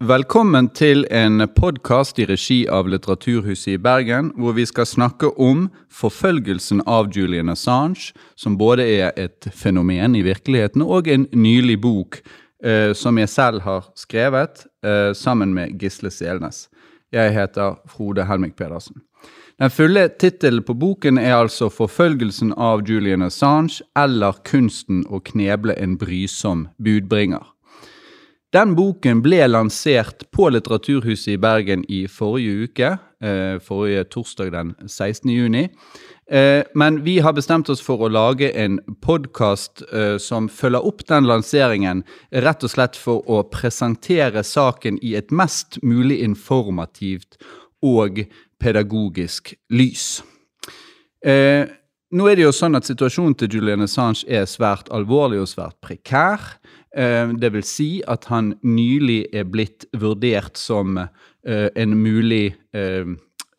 Velkommen til en podkast i regi av Litteraturhuset i Bergen, hvor vi skal snakke om forfølgelsen av Julian Assange, som både er et fenomen i virkeligheten og en nylig bok eh, som jeg selv har skrevet eh, sammen med Gisle Selnes. Jeg heter Frode Helmik Pedersen. Den fulle tittelen på boken er altså 'Forfølgelsen av Julian Assange' eller 'Kunsten å kneble en brysom budbringer'. Den boken ble lansert på Litteraturhuset i Bergen i forrige uke. Eh, forrige torsdag den 16. juni. Eh, men vi har bestemt oss for å lage en podkast eh, som følger opp den lanseringen, rett og slett for å presentere saken i et mest mulig informativt og pedagogisk lys. Nå er det jo sånn at Situasjonen til Julian Assange er svært alvorlig og svært prekær. Eh, det vil si at han nylig er blitt vurdert som eh, en mulig eh,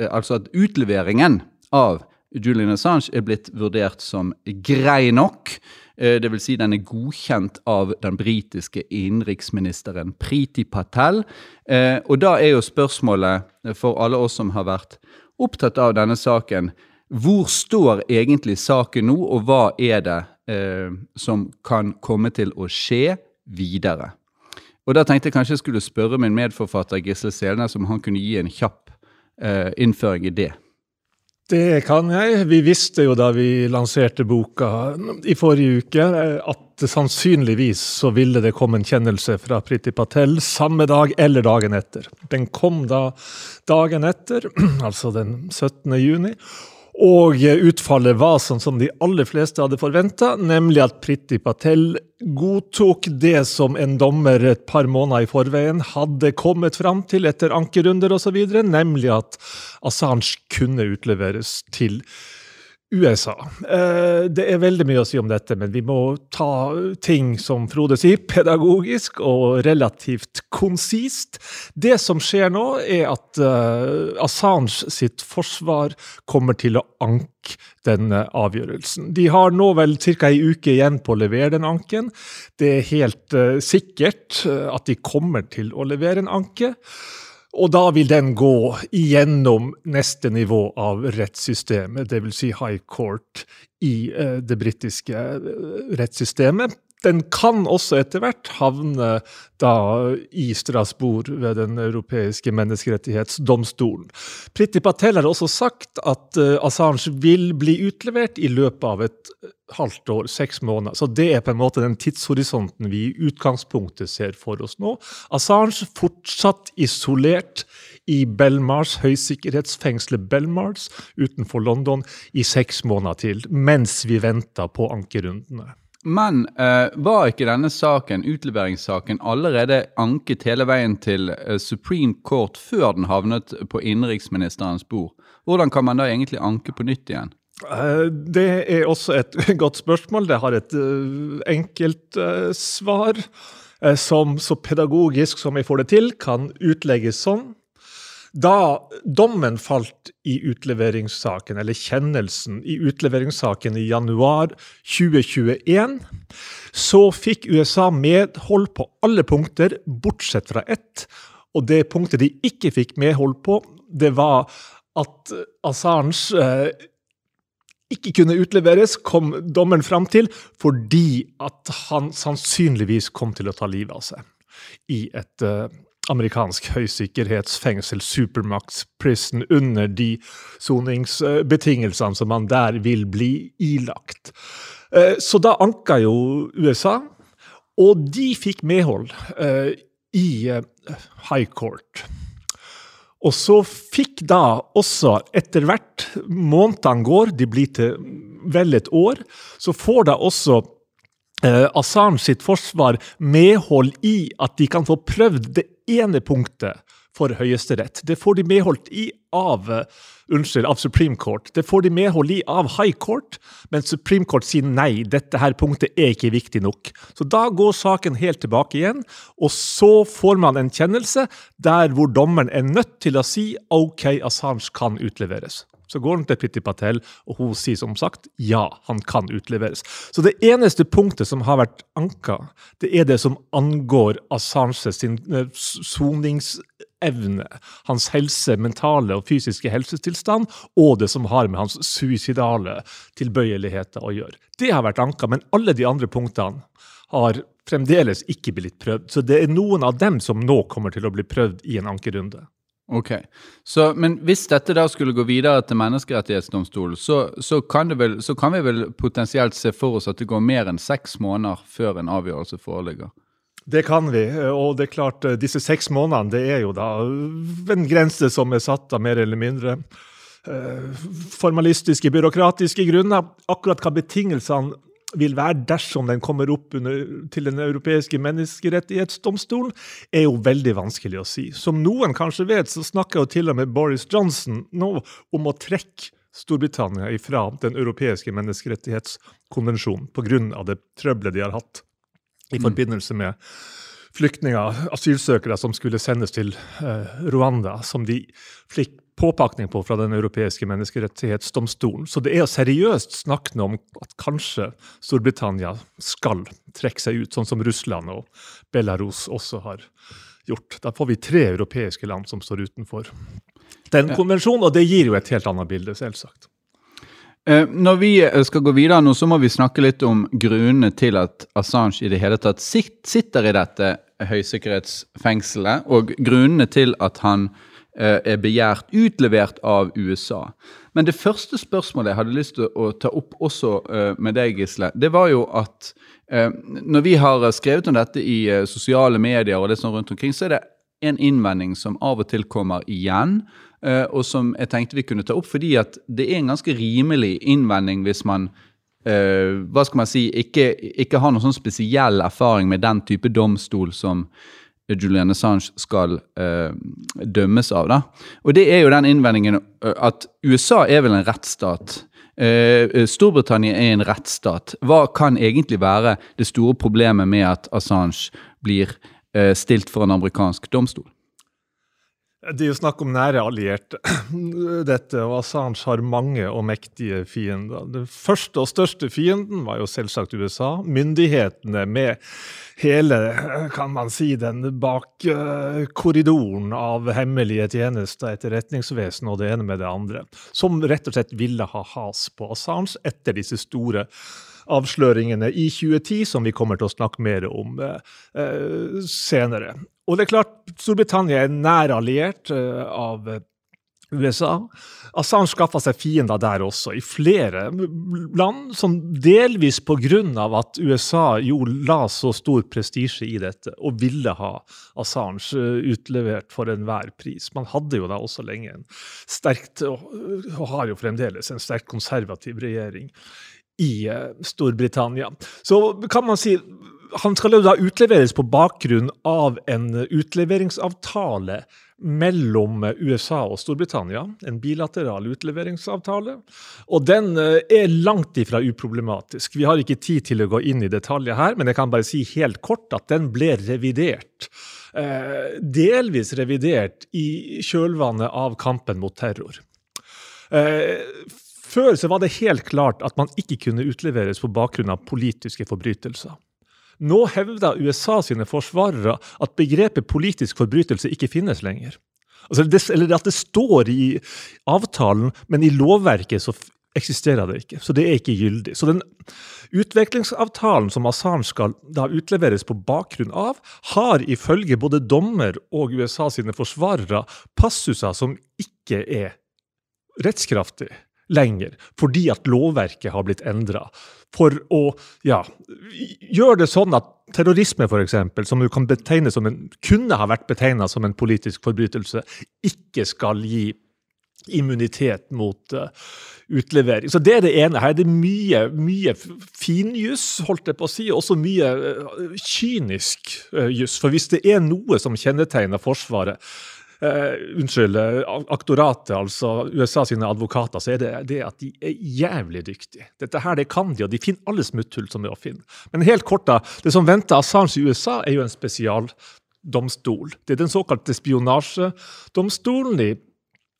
Altså at utleveringen av Julian Assange er blitt vurdert som grei nok. Vil si den er godkjent av den britiske innenriksministeren Priti Patel. Og da er jo spørsmålet for alle oss som har vært opptatt av denne saken, hvor står egentlig saken nå, og hva er det eh, som kan komme til å skje videre. Og Da tenkte jeg kanskje jeg skulle spørre min medforfatter Gisle Selnes om han kunne gi en kjapp eh, innføring i det. Det kan jeg. Vi visste jo da vi lanserte boka i forrige uke eh, at sannsynligvis så ville det komme en kjennelse fra Priti Patel samme dag eller dagen etter. Den kom da dagen etter, altså den 17. juni. Og utfallet var sånn som de aller fleste hadde forventa, nemlig at Priti Patel godtok det som en dommer et par måneder i forveien hadde kommet fram til etter ankerunder osv., nemlig at Assange kunne utleveres til USA. Eh, det er veldig mye å si om dette, men vi må ta ting som Frode sier, pedagogisk og relativt konsist. Det som skjer nå, er at eh, Assange sitt forsvar kommer til å anke denne avgjørelsen. De har nå vel ca. ei uke igjen på å levere den anken. Det er helt uh, sikkert at de kommer til å levere en anke. Og da vil den gå igjennom neste nivå av rettssystemet, dvs. Si high court i uh, det britiske uh, rettssystemet. Den kan også etter hvert havne da i Strasbourg ved Den europeiske menneskerettighetsdomstolen. Priti Patel har også sagt at uh, Assange vil bli utlevert i løpet av et halvt år, seks måneder. Så det er på en måte den tidshorisonten vi i utgangspunktet ser for oss nå. Assange fortsatt isolert i Belmars, høysikkerhetsfengselet Belmars utenfor London i seks måneder til, mens vi venter på ankerundene. Men uh, var ikke denne saken, utleveringssaken, allerede anket hele veien til eh, Supreme Court før den havnet på innenriksministerens bord? Hvordan kan man da egentlig anke på nytt igjen? Eh, det er også et godt spørsmål. Det har et uh, enkelt uh, svar. Som så pedagogisk som jeg får det til, kan utlegges sånn. Da dommen falt i utleveringssaken, eller kjennelsen i utleveringssaken i januar 2021, så fikk USA medhold på alle punkter, bortsett fra ett. Og det punktet de ikke fikk medhold på, det var at Assange ikke kunne utleveres, kom dommeren fram til, fordi at han sannsynligvis kom til å ta livet av seg i et uh, amerikansk høysikkerhetsfengsel, Supermax Prison, under de soningsbetingelsene som man der vil bli ilagt. Uh, så da anka jo USA, og de fikk medhold uh, i High Court. Og så fikk da også, etter hvert månedene går, de blir til vel et år, så får da også eh, Assange sitt forsvar medhold i at de kan få prøvd det ene punktet for Høyesterett. Det får de medholdt i av, uh, unnskyld, av Supreme Court. Det får de medhold i av High Court, men Supreme Court sier nei, dette her punktet er ikke viktig nok. Så da går saken helt tilbake igjen, og så får man en kjennelse der hvor dommeren er nødt til å si OK, Assange kan utleveres. Så går han til Priti Patel, og hun sier som sagt ja, han kan utleveres. Så det eneste punktet som har vært anka, det er det som angår Assange sin eh, soningsevne, hans helse, mentale og fysiske helsetilstand, og det som har med hans suicidale tilbøyeligheter å gjøre. Det har vært anka, men alle de andre punktene har fremdeles ikke blitt prøvd. Så det er noen av dem som nå kommer til å bli prøvd i en ankerunde. Ok, så, Men hvis dette da skulle gå videre til menneskerettighetsdomstolen, så, så, så kan vi vel potensielt se for oss at det går mer enn seks måneder før en avgjørelse foreligger? Det kan vi, og det er klart disse seks månedene det er jo da en grense som er satt av mer eller mindre eh, formalistiske, byråkratiske grunner. Akkurat hva betingelsene vil være dersom den kommer opp under, til Den europeiske menneskerettighetsdomstolen, er jo veldig vanskelig å si. Som noen kanskje vet, så snakker jo til og med Boris Johnson nå om å trekke Storbritannia ifra Den europeiske menneskerettighetskonvensjonen pga. det trøbbelet de har hatt i mm. forbindelse med flyktninger, asylsøkere som skulle sendes til uh, Rwanda, som de fikk påpakning på fra Den europeiske menneskerettighetsdomstolen. Så det er seriøst snakk om at kanskje Storbritannia skal trekke seg ut, sånn som Russland og Belarus også har gjort. Da får vi tre europeiske land som står utenfor den konvensjonen, og det gir jo et helt annet bilde, selvsagt. Eh, når vi skal gå videre nå, så må vi snakke litt om grunnene til at Assange i det hele tatt sitter i dette høysikkerhetsfengselet, og grunnene til at han Eh, er begjært utlevert av USA. Men det første spørsmålet jeg hadde lyst til å ta opp også eh, med deg, Gisle, det var jo at eh, når vi har skrevet om dette i sosiale medier, og det sånn rundt omkring, så er det en innvending som av og til kommer igjen, og som jeg tenkte vi kunne ta opp, fordi at det er en ganske rimelig innvending hvis man hva skal man si, ikke, ikke har noen sånn spesiell erfaring med den type domstol som Julian Assange skal eh, dømmes av. Da. Og det er jo den innvendingen eh, at USA er vel en rettsstat. Eh, eh, Storbritannia er en rettsstat. Hva kan egentlig være det store problemet med at Assange blir eh, stilt for en amerikansk domstol? Det er jo snakk om nære allierte, dette, og Assange har mange og mektige fiender. Den første og største fienden var jo selvsagt USA. Myndighetene med hele, kan man si, den bak korridoren av hemmelige tjenester, etterretningsvesen og det ene med det andre, som rett og slett ville ha has på Assange etter disse store avsløringene i 2010, som vi kommer til å snakke mer om eh, senere. Og det er klart, Storbritannia er nær alliert uh, av USA. Assange skaffa seg fiender der også, i flere land, som delvis pga. at USA jo la så stor prestisje i dette og ville ha Assange eh, utlevert for enhver pris. Man hadde jo da også lenge en sterkt, og har jo fremdeles, en sterkt konservativ regjering i eh, Storbritannia. Så kan man si han skal jo da utleveres på bakgrunn av en utleveringsavtale mellom USA og Storbritannia. En bilateral utleveringsavtale. Og den eh, er langt ifra uproblematisk. Vi har ikke tid til å gå inn i detaljer her, men jeg kan bare si helt kort at den ble revidert. Eh, delvis revidert i kjølvannet av kampen mot terror. Eh, før så var det helt klart at man ikke kunne utleveres på bakgrunn av politiske forbrytelser. Nå hevder USA sine forsvarere at begrepet politisk forbrytelse ikke finnes lenger. Altså det, eller at det står i avtalen, men i lovverket så eksisterer det ikke. Så det er ikke gyldig. Så den utviklingsavtalen som Assange skal da utleveres på bakgrunn av, har ifølge både dommer og USA sine forsvarere passuser som ikke er rettskraftige lenger, fordi at lovverket har blitt endra. For å ja, gjøre det sånn at terrorisme, f.eks., som kan som en, kunne ha vært betegna som en politisk forbrytelse, ikke skal gi immunitet mot uh, utlevering. Så Det er det ene. Her er det mye, mye finjuss, holdt jeg på å si, og også mye uh, kynisk uh, juss. For hvis det er noe som kjennetegner Forsvaret, Uh, unnskyld, eh, aktoratet, altså USA sine advokater, så er det det at de er jævlig dyktige. Dette her, det kan de, og de finner alle smutthull som er å finne. Men helt kort, da. Det som venter Assange i USA, er jo en spesialdomstol. Det er den såkalte spionasjedomstolen. De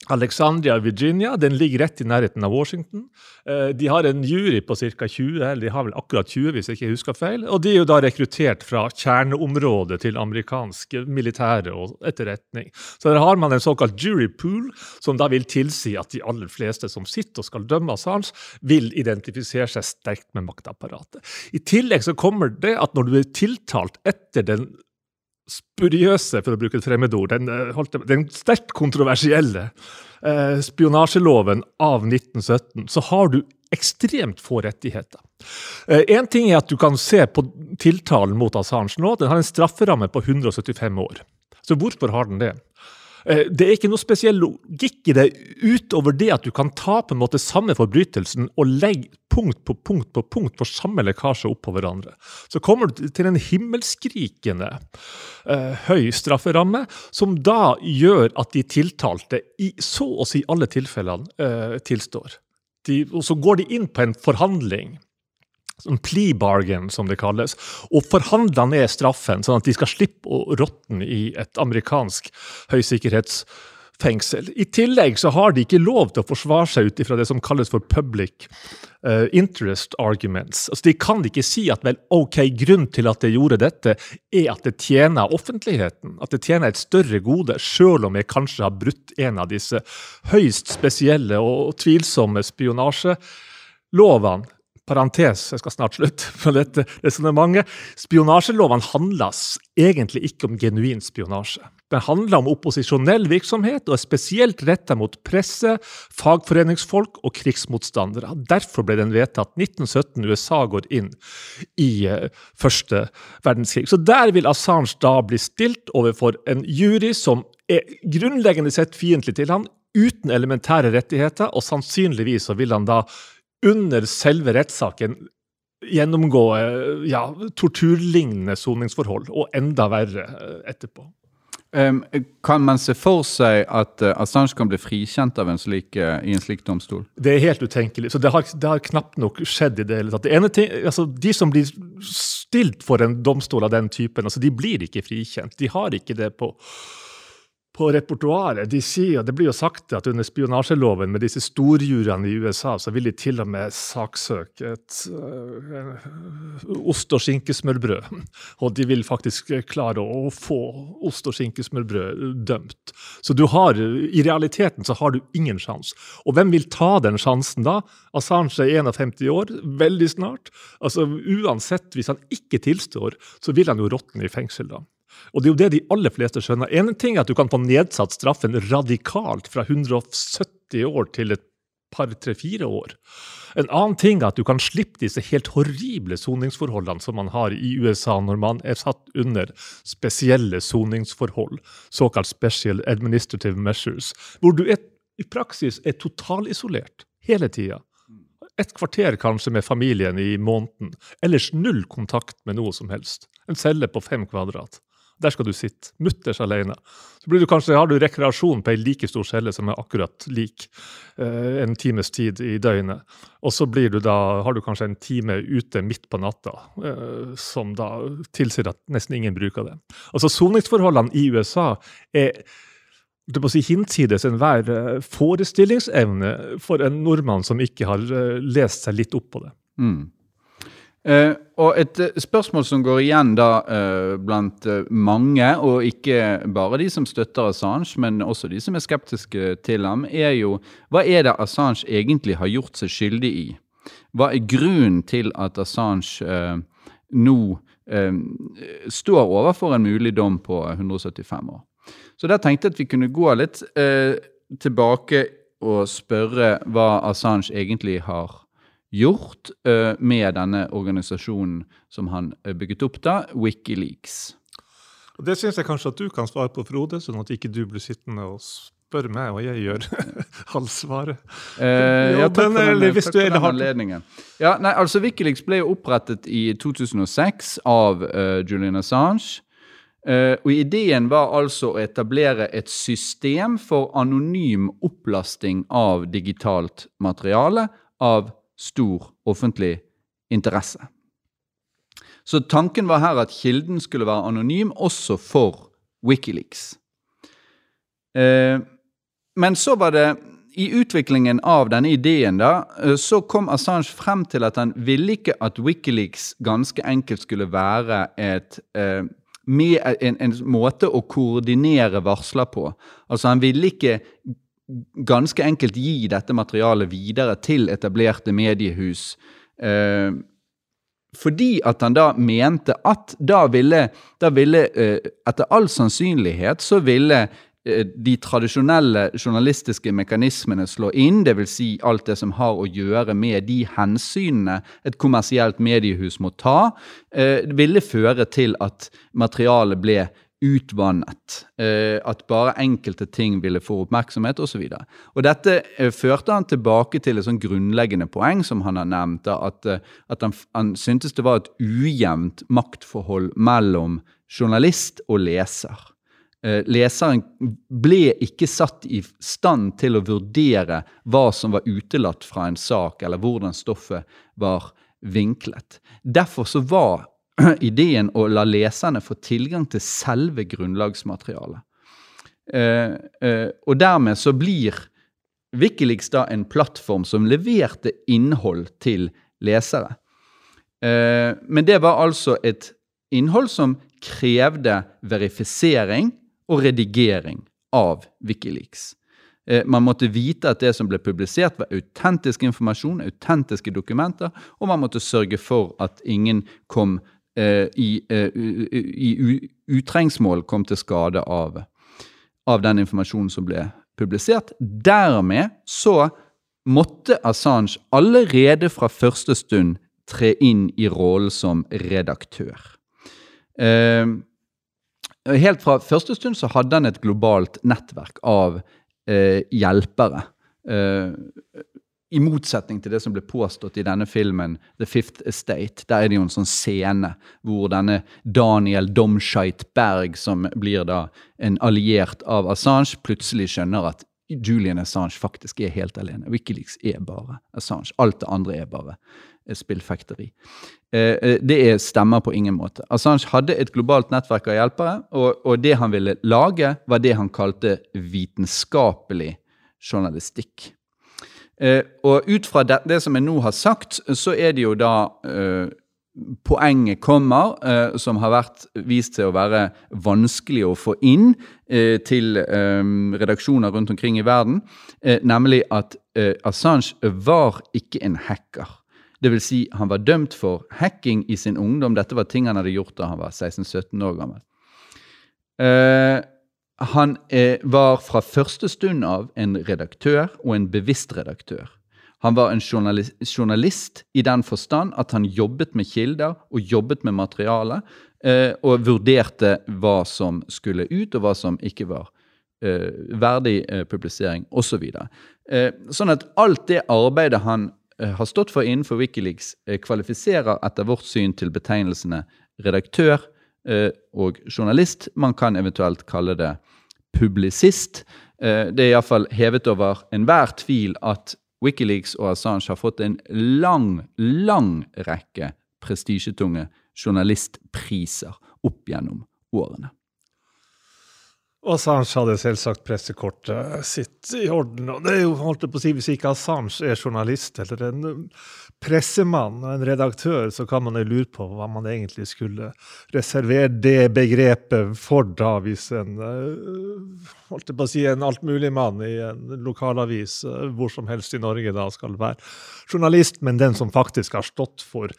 Alexandria, Virginia, den ligger rett i nærheten av Washington. Eh, de har en jury på ca. 20, eller de har vel akkurat 20, hvis jeg ikke husker feil. Og de er jo da rekruttert fra kjerneområdet til amerikansk militære og etterretning. Så der har man en såkalt jury pool, som da vil tilsi at de aller fleste som sitter og skal dømme Assange, vil identifisere seg sterkt med maktapparatet. I tillegg så kommer det at når du er tiltalt etter den spuriøse, for å bruke et fremmedord, den, eh, den sterkt kontroversielle eh, spionasjeloven av 1917, så har du ekstremt få rettigheter. Én eh, ting er at du kan se på tiltalen mot Assange nå. Den har en strafferamme på 175 år. Så hvorfor har den det? Eh, det er ikke noe spesiell logikk i det, utover det at du kan ta på en måte samme forbrytelsen og legge punkt på punkt på punkt for samme lekkasje oppå hverandre. Så kommer du til en himmelskrikende eh, høy strafferamme, som da gjør at de tiltalte i så å si alle tilfellene eh, tilstår. De, og så går de inn på en forhandling En plea bargain, som det kalles, og forhandla ned straffen, sånn at de skal slippe å råtne i et amerikansk høysikkerhetsfengsel. I tillegg så har de ikke lov til å forsvare seg ut ifra det som kalles for public uh, interest arguments. Altså, de kan ikke si at vel, ok, grunnen til at jeg gjorde dette, er at det tjener offentligheten, at det tjener et større gode, sjøl om jeg kanskje har brutt en av disse høyst spesielle og tvilsomme spionasjelovene parentes, jeg skal snart slutte på dette resonnementet. Spionasjelovene handler egentlig ikke om genuin spionasje. Den handler om opposisjonell virksomhet og er spesielt retta mot presse, fagforeningsfolk og krigsmotstandere. Derfor ble den vedtatt 1917. USA går inn i uh, første verdenskrig. Så der vil Assange da bli stilt overfor en jury som er grunnleggende sett fiendtlig til han, uten elementære rettigheter, og sannsynligvis så vil han da under selve rettssaken gjennomgå ja, torturlignende soningsforhold, og enda verre eh, etterpå. Um, kan man se for seg at uh, Assange kan bli frikjent av en slik, uh, i en slik domstol? Det er helt utenkelig. så Det har, det har knapt nok skjedd i det hele tatt. Det ting, altså, de som blir stilt for en domstol av den typen, altså, de blir ikke frikjent. De har ikke det på på repertoaret. De sier, Det blir jo sagt at under spionasjeloven med disse storjuryene i USA, så vil de til og med saksøke et uh, ost- og skinkesmørbrød. Og de vil faktisk klare å få ost- og skinkesmørbrød dømt. Så du har, i realiteten så har du ingen sjanse. Og hvem vil ta den sjansen da? Assange er 51 år, veldig snart. Altså Uansett, hvis han ikke tilstår, så vil han jo råtne i fengsel da. Og det er jo det de aller fleste skjønner. En ting er at du kan få nedsatt straffen radikalt fra 170 år til et par, tre, fire år. En annen ting er at du kan slippe disse helt horrible soningsforholdene som man har i USA når man er satt under spesielle soningsforhold, såkalt special administrative measures, hvor du er, i praksis er totalisolert hele tida. Et kvarter kanskje med familien i måneden. Ellers null kontakt med noe som helst. En celle på fem kvadrat. Der skal du sitte, mutters alene. Så du kanskje, har du rekreasjon på ei like stor celle som er akkurat lik eh, en times tid i døgnet. Og så blir du da, har du kanskje en time ute midt på natta, eh, som da tilsier at nesten ingen bruker det. Altså Soningsforholdene i USA er det må si hinsides enhver eh, forestillingsevne for en nordmann som ikke har eh, lest seg litt opp på det. Mm. Uh, og et uh, spørsmål som går igjen da uh, blant mange, og ikke bare de som støtter Assange, men også de som er skeptiske til ham, er jo hva er det Assange egentlig har gjort seg skyldig i? Hva er grunnen til at Assange nå står overfor en mulig dom på 175 år? Så der tenkte jeg at vi kunne gå litt tilbake og spørre hva Assange egentlig har gjort gjort uh, med denne organisasjonen som han uh, bygget opp da, Wikileaks. Og Det syns jeg kanskje at du kan svare på, Frode, sånn at ikke du blir sittende og spør meg hva jeg gjør halvsvaret. Uh, ja, takk for den, takk for den anledningen. Ja, nei, altså Wikileaks ble jo opprettet i 2006 av Julian Assange. Uh, og Ideen var altså å etablere et system for anonym opplasting av digitalt materiale av stor offentlig interesse. Så tanken var her at kilden skulle være anonym også for Wikileaks. Eh, men så var det i utviklingen av denne ideen da, eh, så kom Assange frem til at han ville ikke at Wikileaks ganske enkelt skulle være et eh, en, en, måte å koordinere varsler på. Altså Han ville ikke ganske enkelt gi dette materialet videre til etablerte mediehus. Eh, fordi at han da mente at da ville, da ville eh, Etter all sannsynlighet så ville Eh, de tradisjonelle journalistiske mekanismene slå inn, dvs. Si alt det som har å gjøre med de hensynene et kommersielt mediehus må ta, eh, ville føre til at materialet ble utvannet. Eh, at bare enkelte ting ville få oppmerksomhet osv. Dette førte han tilbake til et sånn grunnleggende poeng som han har nevnt. At, at han, han syntes det var et ujevnt maktforhold mellom journalist og leser. Eh, leseren ble ikke satt i stand til å vurdere hva som var utelatt fra en sak, eller hvordan stoffet var vinklet. Derfor så var ideen å la leserne få tilgang til selve grunnlagsmaterialet. Eh, eh, og dermed så blir Wikileaks da en plattform som leverte innhold til lesere. men det var altså et innhold som krevde verifisering og redigering av Wikileaks. Eh, man måtte vite at det som ble publisert, var autentisk informasjon, autentiske dokumenter, og man måtte sørge for at ingen kom eh, i, eh, i utrengsmål kom til skade av, av den informasjonen som ble publisert. Dermed så måtte Assange allerede fra første stund tre inn i rollen som redaktør. Eh, Helt fra første stund så hadde han et globalt nettverk av eh, hjelpere. Eh, I motsetning til det som ble påstått i denne filmen The Fifth Estate. Der er det jo en sånn scene hvor denne Daniel Domscheit Berg, som blir da en alliert av Assange, plutselig skjønner at Julian Assange faktisk er helt alene. Wikileaks er bare Assange. Alt det andre er bare spillfekteri. Eh, eh, det stemmer på ingen måte. Assange hadde et globalt nettverk av hjelpere, og det han ville lage, var det han kalte vitenskapelig journalistikk. Eh, og ut fra det, det, som jeg nå har sagt, så er det jo da poenget kommer, eh, som har vært vist til å være vanskelig å få inn eh, til eh, redaksjoner rundt omkring i verden, nemlig at Assange var ikke en hacker. Vil si, han var dømt for hacking i sin ungdom. Dette var ting han hadde gjort da han var 16-17 år gammel. Han eh, var fra første stund av en redaktør, og en bevisst redaktør. Han var en journalist, journalist i den forstand at han jobbet med kilder og jobbet med materiale, eh, og vurderte hva som skulle ut, og hva som ikke var verdig publisering, osv. Så sånn at alt det arbeidet han Eh, har stått for innenfor Wikileaks, eh, kvalifiserer etter vårt syn til betegnelsene redaktør eh, og journalist. Man kan eventuelt kalle det publisist. Det er iallfall hevet over enhver tvil at Wikileaks og Assange har fått en lang, lang rekke prestisjetunge journalistpriser opp gjennom årene. Og Assange hadde selvsagt pressekortet sitt i orden. og det er jo, holdt på å si, Hvis ikke Assange er journalist eller en pressemann pressemann, en redaktør, så kan man jo lure på hva man egentlig skulle reservere det begrepet for, da, hvis en holdt holdt på å si, en altmuligmann i en lokalavis uh, hvor som helst i Norge da skal være journalist, men den som faktisk har stått for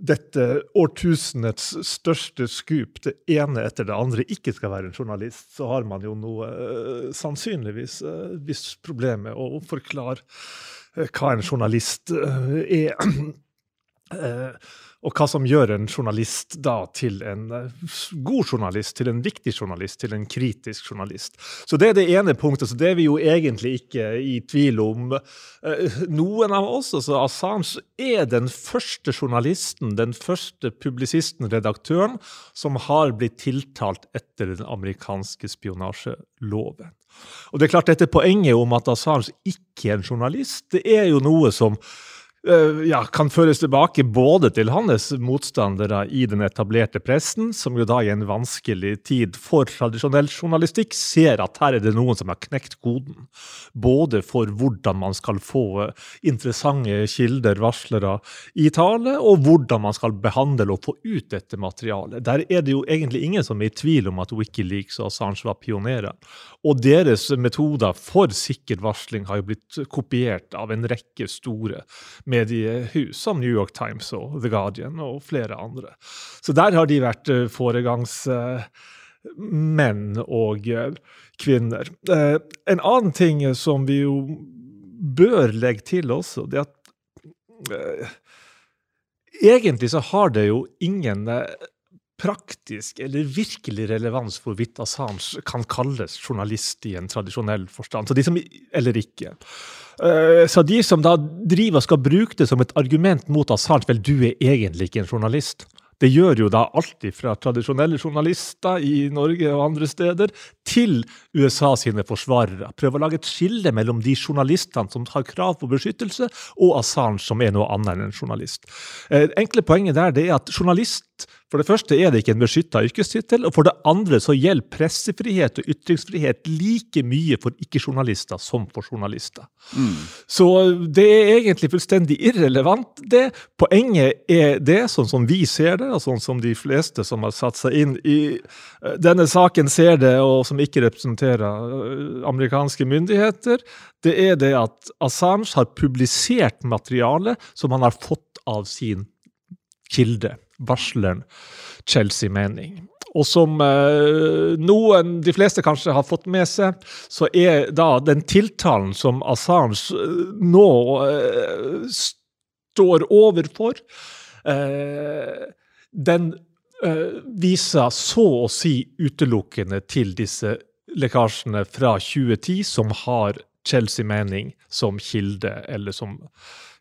dette årtusenets største skup, det ene etter det andre, ikke skal være en journalist, så har man jo noe uh, sannsynligvis uh, visst problem med å forklare uh, hva en journalist er. og hva som gjør en journalist da til en god journalist, til en viktig journalist, til en kritisk journalist. Så det er det ene punktet. så Det er vi jo egentlig ikke i tvil om. Noen av oss, altså Assange, er den første journalisten, den første publisisten, redaktøren, som har blitt tiltalt etter den amerikanske spionasjeloven. Og det er klart Dette poenget om at Assange ikke er en journalist, det er jo noe som Eh, ja, kan føres tilbake både til hans motstandere i den etablerte pressen, som jo da i en vanskelig tid for tradisjonell journalistikk ser at her er det noen som har knekt koden. Både for hvordan man skal få interessante kilder, varslere, i tale, og hvordan man skal behandle og få ut dette materialet. Der er det jo egentlig ingen som er i tvil om at Wikileaks og Assange var pionerer. Og deres metoder for sikker varsling har jo blitt kopiert av en rekke store mediehus som New York Times og The Guardian og flere andre. Så der har de vært eh, foregangsmenn og eh, kvinner. Eh, en annen ting som vi jo bør legge til også, det er at Egentlig så har det jo ingen praktisk eller virkelig relevans for hvorvidt Assange kan kalles journalist i en tradisjonell forstand. Så de som, eller ikke. Eh, så de som da driver og skal bruke det som et argument mot Assange, vel, du er egentlig ikke en journalist. Det gjør jo da alltid fra tradisjonelle journalister i Norge og andre steder, til USA sine forsvarere. Prøve å lage et skille mellom de journalistene som har krav på beskyttelse, og Assange, som er noe annet enn en journalist. Det enkle poenget der det er at journalist for det første er det ikke en beskytta yrkestittel, og for det andre så gjelder pressefrihet og ytringsfrihet like mye for ikke-journalister som for journalister. Mm. Så det er egentlig fullstendig irrelevant, det. Poenget er det, sånn som vi ser det, og sånn som de fleste som har satt seg inn i eh, denne saken ser det, og som ikke representerer eh, amerikanske myndigheter, det er det at Assange har publisert materiale som han har fått av sin kilde varsleren Chelsea mening. Og som eh, noen, de fleste kanskje har fått med seg, så er da den tiltalen som Assange eh, nå eh, står overfor, eh, den eh, viser så å si utelukkende til disse lekkasjene fra 2010 som har Chelsea Manning som kilde, eller som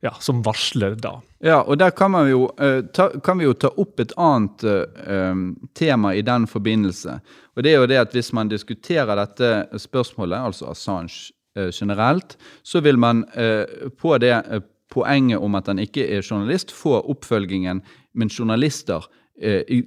ja, som varsler, da. Ja, og der kan, jo, uh, ta, kan vi jo ta opp et annet uh, tema i den forbindelse. Og det er jo det at hvis man diskuterer dette spørsmålet, altså Assange uh, generelt, så vil man på det poenget om at han ikke er journalist, få oppfølgingen. Men journalister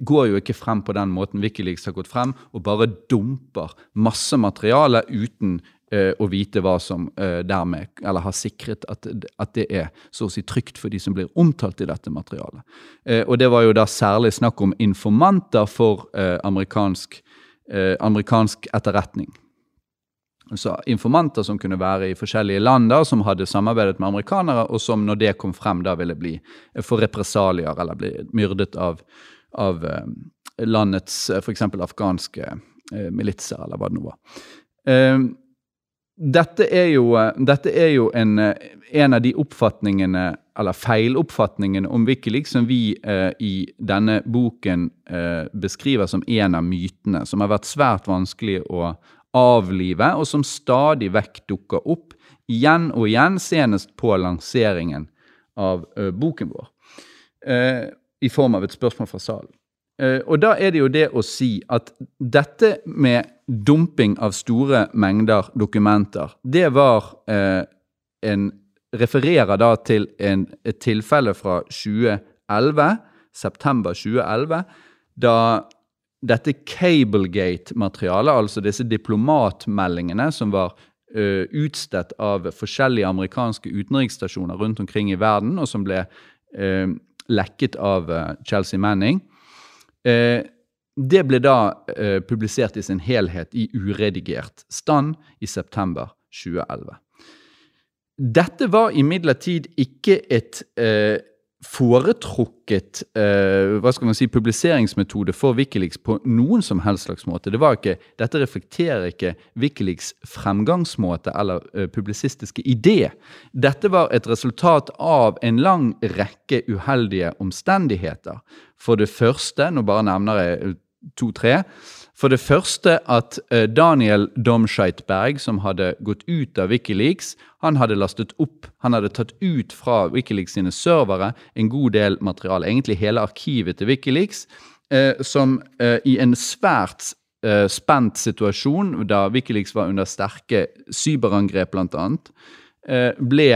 går jo ikke frem på den måten Wikileaks har gått frem, og bare dumper masse materiale uten Eh, å vite hva som eh, dermed Eller har sikret at, at, det er så å si trygt for de som blir omtalt i dette materialet. Eh, og det var jo da særlig snakk om informanter for amerikansk, amerikansk etterretning. Så informanter som kunne være i forskjellige land, da, som hadde samarbeidet med amerikanere, og som når det kom frem, da ville bli for represalier eller bli myrdet av, av landets f.eks. afghanske militser, eller hva det nå var. Dette er jo, dette er jo en, en, av de oppfatningene, eller feiloppfatningene om Wikileaks som vi eh, i denne boken eh, beskriver som en av mytene, som har vært svært vanskelig å avlive, og som stadig vekk dukker opp igjen og igjen, senest på lanseringen av eh, boken vår, eh, i form av et spørsmål fra salen. Eh, og da er det jo det å si at dette med dumping av store mengder dokumenter, det var eh, en Refererer da til en, et tilfelle fra 2011, september 2011, da dette Cablegate-materialet, altså disse diplomatmeldingene som var uh, utstedt av forskjellige amerikanske utenriksstasjoner rundt omkring i verden, og som ble uh, lekket av uh, Chelsea Manning, Eh, det ble da eh, publisert i sin helhet i uredigert stand i september 2011. Dette var imidlertid ikke et eh, foretrukket eh, hva skal man si, publiseringsmetode for Wikileaks på noen som helst slags måte. Det ikke, dette reflekterer ikke Wikileaks fremgangsmåte eller eh, publisistiske idé. Dette var et resultat av en lang rekke uheldige omstendigheter. For det første, nå bare nevner jeg to-tre for det første at eh, Daniel Domscheitberg, som hadde gått ut av Wikileaks, han hadde lastet opp, han hadde tatt ut fra Wikileaks sine servere en god del materiale, egentlig hele arkivet til Wikileaks, eh, som eh, i en svært spent situasjon, da Wikileaks var under sterke cyberangrep bl.a., ble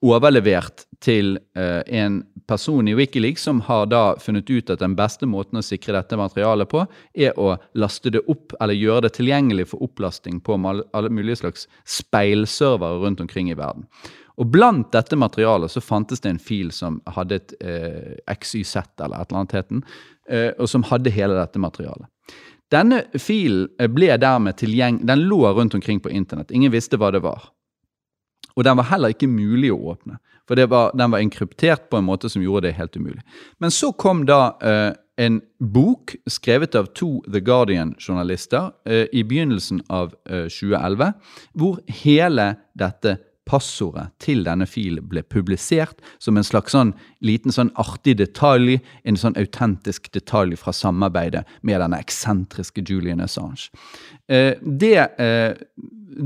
overlevert til eh, en person i Wikileaks som har da funnet ut at den beste måten å sikre dette materialet på, er å laste det opp eller gjøre det tilgjengelig for opplasting på alle mulige slags speilservere rundt omkring i verden. Og Blant dette materialet så fantes det en fil som hadde et eh, XYZ, eller et eller annet het den, eh, og som hadde hele dette materialet. Denne filen ble dermed tilgjengelig, den lå rundt omkring på internett. Ingen visste hva det var. Og den var heller ikke mulig å åpne, for var, den var inkryptert på en måte som gjorde det helt umulig. Men så kom da eh, en bok skrevet av to The Guardian-journalister eh, i begynnelsen av eh, 2011, hvor hele dette passordet til denne filen ble publisert som en slags sånn liten sånn artig detalj, en sånn autentisk detalj fra samarbeidet med denne eksentriske Julian Assange. Eh, det, eh,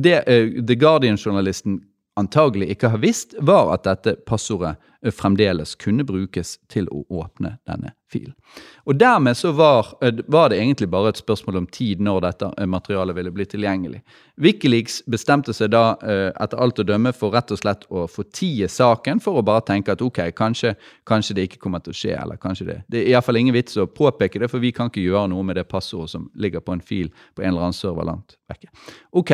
det eh, The Guardian-journalisten antagelig ikke har visst, var at dette passordet eh, fremdeles kunne brukes til å åpne denne filen. Og Dermed så var, eh, var, det egentlig bare et spørsmål om tid når dette eh, materialet ville bli tilgjengelig. Wikileaks bestemte seg da etter alt å dømme for rett og slett å fortie saken, for å bare tenke at ok, kanskje, kanskje det ikke kommer til å skje. eller kanskje Det Det er iallfall ingen vits å påpeke det, for vi kan ikke gjøre noe med det passordet som ligger på en fil på en eller annen server langt vekke. Ok,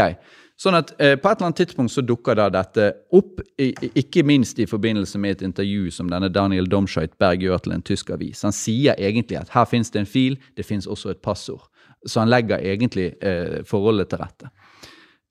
Sånn at eh, På et eller annet tidspunkt så dukker da dette opp, i, ikke minst i forbindelse med et intervju som denne Daniel Domscheit Berg gjør til en tysk avis. Han sier egentlig at her finnes det en fil, det finnes også et passord. Så han legger egentlig eh, forholdet til rette.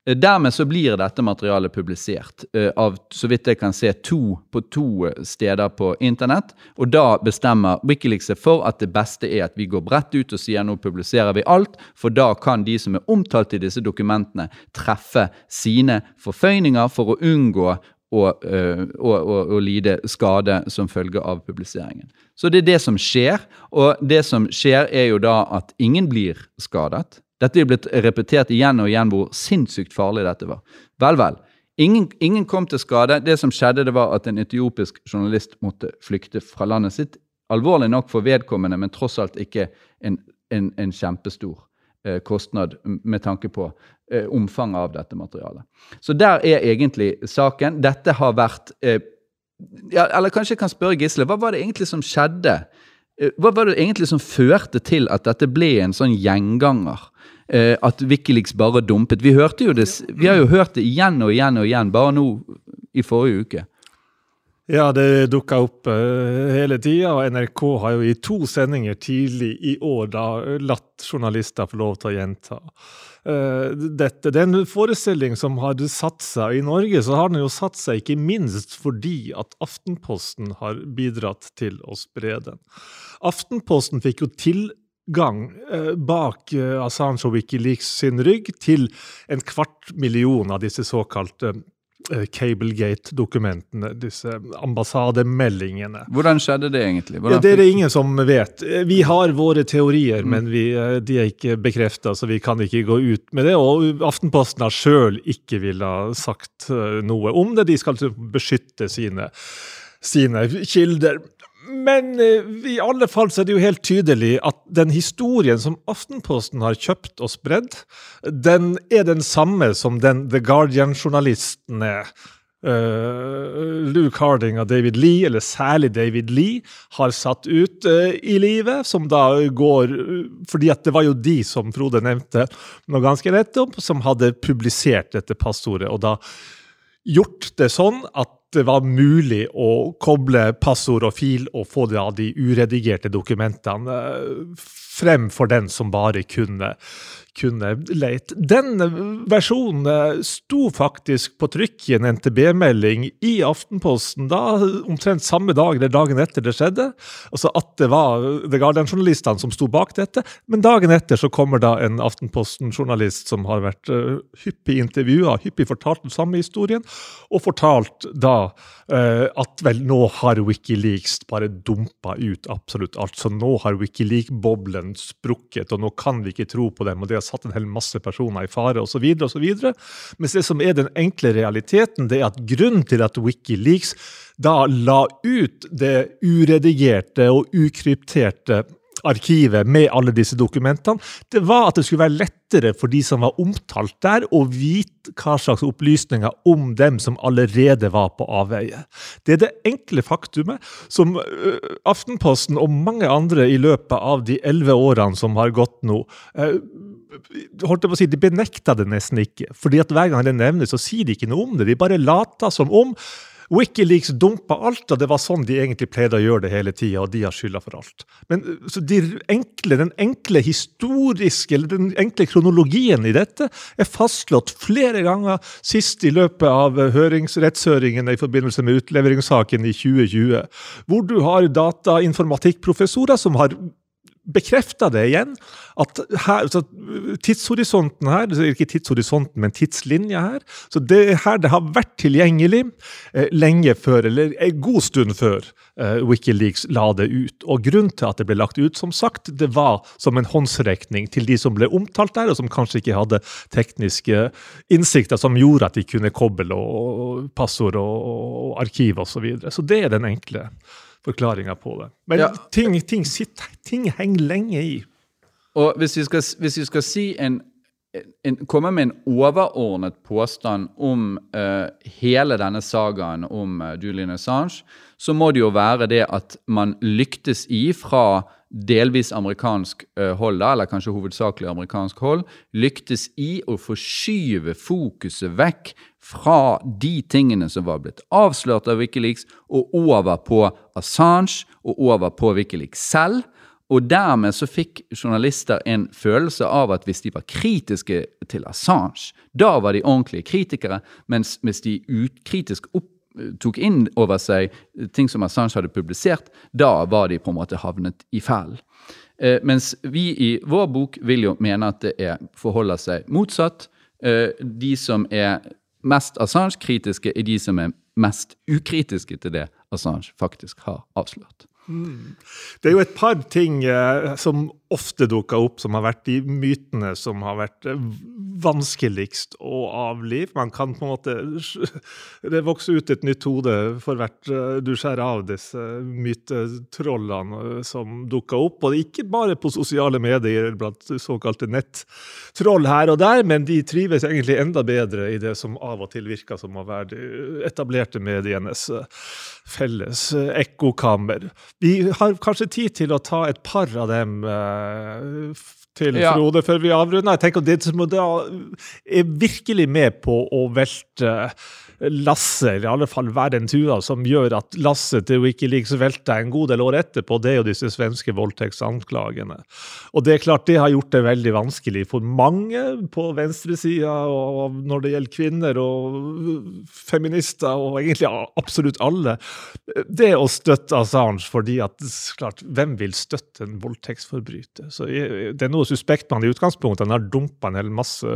Eh, dermed så blir dette materialet publisert uh, av så vidt jeg kan se, to, på to eh, steder på internett. Og da bestemmer Wikileaks seg for at det beste er at vi går bredt ut og sier nå publiserer vi alt, for da kan de som er omtalt i disse dokumentene, treffe sine forføyninger for å unngå å, å, å, å lide skade som følge av publiseringen. Så det er det som skjer, og det som skjer er jo da at ingen blir skadet. Dette er blitt repetert igjen og igjen hvor sinnssykt farlig dette var. Vel, vel. Ingen, ingen, kom til skade. Det som skjedde, det var at en etiopisk journalist måtte flykte fra landet sitt. Alvorlig nok for vedkommende, men tross alt ikke en, en, en kjempestor eh, kostnad med tanke på eh, omfanget av dette materialet. Så der er egentlig saken. Dette har vært eh, ja, Eller kanskje jeg kan spørre Gisle, hva var det egentlig som skjedde? Eh, hva var det egentlig som førte til at dette ble en sånn gjenganger? Eh, at Wikileaks bare dumpet. Vi, hørte jo det, vi har jo hørt det igjen og igjen og igjen, bare nå i forrige uke. Ja, det dukka opp uh, hele tida, og NRK har jo i to sendinger tidlig i år da latt journalister få lov til å gjenta uh, dette. Det er en forestilling som har satt seg i Norge, så har den jo satt seg ikke minst fordi at Aftenposten har bidratt til å spre den. Aftenposten fikk jo til gang eh, bak eh, Assange og Wikileaks sin rygg til en kvart million av disse såkalte eh, Cablegate-dokumentene, disse ambassademeldingene. Hvordan skjedde det egentlig? Ja, det er det ingen som vet. Vi har våre teorier, mm. men vi, de er ikke bekrefta, så vi kan ikke gå ut med det. Og Aftenposten har sjøl ikke ha sagt noe om det. De skal beskytte sine, sine kilder. Men eh, i alle fall så er det jo helt tydelig at den historien som Aftenposten har kjøpt og spredd, den er den samme som den The Guardian-journalistene Uh, Luke Harding og David Lee, eller særlig David Lee, har satt ut uh, i livet. Som da går uh, Fordi at det var jo de, som Frode nevnte noe ganske rett om, som hadde publisert dette passordet. Og da gjort det sånn at det var mulig å koble passord og fil og få de uredigerte dokumentene frem for den som bare kunne kunne lete. Den versjonen sto faktisk på trykk i en NTB-melding i Aftenposten da, omtrent samme dag eller dagen etter det skjedde. Altså at det var The Guardian-journalistene som sto bak dette. Men dagen etter så kommer da en Aftenposten-journalist som har vært uh, hyppig intervjua, hyppig fortalt den samme historien, og fortalt da uh, at vel, nå har Wikileaks bare dumpa ut absolutt alt. Så nå har Wikileaks-boblen sprukket, og nå kan vi ikke tro på dem. og det har satt en hel masse personer i fare osv. Mens det som er den enkle realiteten, det er at grunnen til at Wikileaks da la ut det uredigerte og ukrypterte arkivet med alle disse dokumentene, det var at det skulle være lettere for de som var omtalt der, å vite hva slags opplysninger om dem som allerede var på avveie. Det er det enkle faktumet som uh, Aftenposten og mange andre i løpet av de elleve årene som har gått nå, uh, holdt jeg på å si, De benekta det nesten ikke. fordi at Hver gang det nevnes, så sier de ikke noe om det. De bare later som om Wikileaks dumpa alt, og det var sånn de egentlig pleide å gjøre det hele tida, og de har skylda for alt. Men så de enkle, Den enkle historiske, eller den enkle kronologien i dette er fastslått flere ganger, sist i løpet av rettshøringene i forbindelse med utleveringssaken i 2020, hvor du har datainformatikkprofessorer som har bekrefta det igjen. At her, tidshorisonten her, ikke tidshorisonten, men tidslinja her så Det er her det har vært tilgjengelig eh, lenge før, eller en god stund før eh, Wikileaks la det ut. Og Grunnen til at det ble lagt ut, som sagt, det var som en håndsrekning til de som ble omtalt der, og som kanskje ikke hadde tekniske innsikter som gjorde at de kunne koble og passord og, og arkiv osv. Så, videre. så det er den enkle forklaringa på det. Men ja. ting, ting, sitter, ting, henger lenge i. Og hvis vi skal, hvis vi skal si en, en, komme med en overordnet påstand om uh, hele denne sagaen om uh, Julian Assange, så må det jo være det at man lyktes i fra delvis amerikansk uh, hold, da, eller kanskje hovedsakelig amerikansk hold, lyktes i å forskyve fokuset vekk fra de tingene som var blitt avslørt av Wikileaks, og over på Assange og over på Wikileaks selv. Og dermed så fikk journalister en følelse av at hvis de var kritiske til Assange, da var de ordentlige kritikere, mens hvis de ukritisk tok inn over seg ting som Assange hadde publisert, da var de på en måte havnet i fellen. Eh, mens vi i vår bok vil jo mene at det er, forholder seg motsatt. Eh, de som er mest Assange-kritiske, er de som er mest ukritiske til det Assange faktisk har avslørt. Det er jo et par ting eh, som ofte dukker opp, som har vært de mytene som har vært eh, vanskeligst å avlive. Man kan på en måte Det vokser ut et nytt hode for hvert eh, du skjærer av disse mytetrollene som dukker opp. Og ikke bare på sosiale medier blant såkalte nettroll her og der, men de trives egentlig enda bedre i det som av og til virker som å være de etablerte medienes felles ekkokammer. Vi har kanskje tid til å ta et par av dem til ja. Frode før vi avrunder. Jeg tenker at Det som er virkelig med på å velte lasset, eller i alle fall være tua, som gjør at lasset til Wikileaks velter en god del år etterpå, det er jo disse svenske voldtektsanklagene. Og det er klart det har gjort det veldig vanskelig for mange på venstresida, og når det gjelder kvinner og feminister, og egentlig absolutt alle, det å støtte Assange fordi at klart, hvem vil støtte en voldtektsforbryter? Så Det er noe suspekt man i utgangspunktet. Han har dumpa en hel masse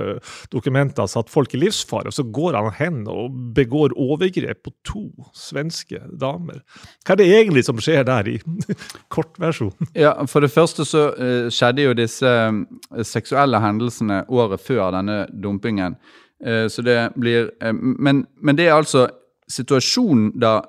dokumenter, satt folk i livsfare, og så går han hen og begår overgrep på to svenske damer. Hva er det egentlig som skjer der, i kortversjon? Ja, For det første så uh, skjedde jo disse uh, seksuelle hendelsene året før denne dumpingen. Uh, så det blir men, men det er altså situasjonen da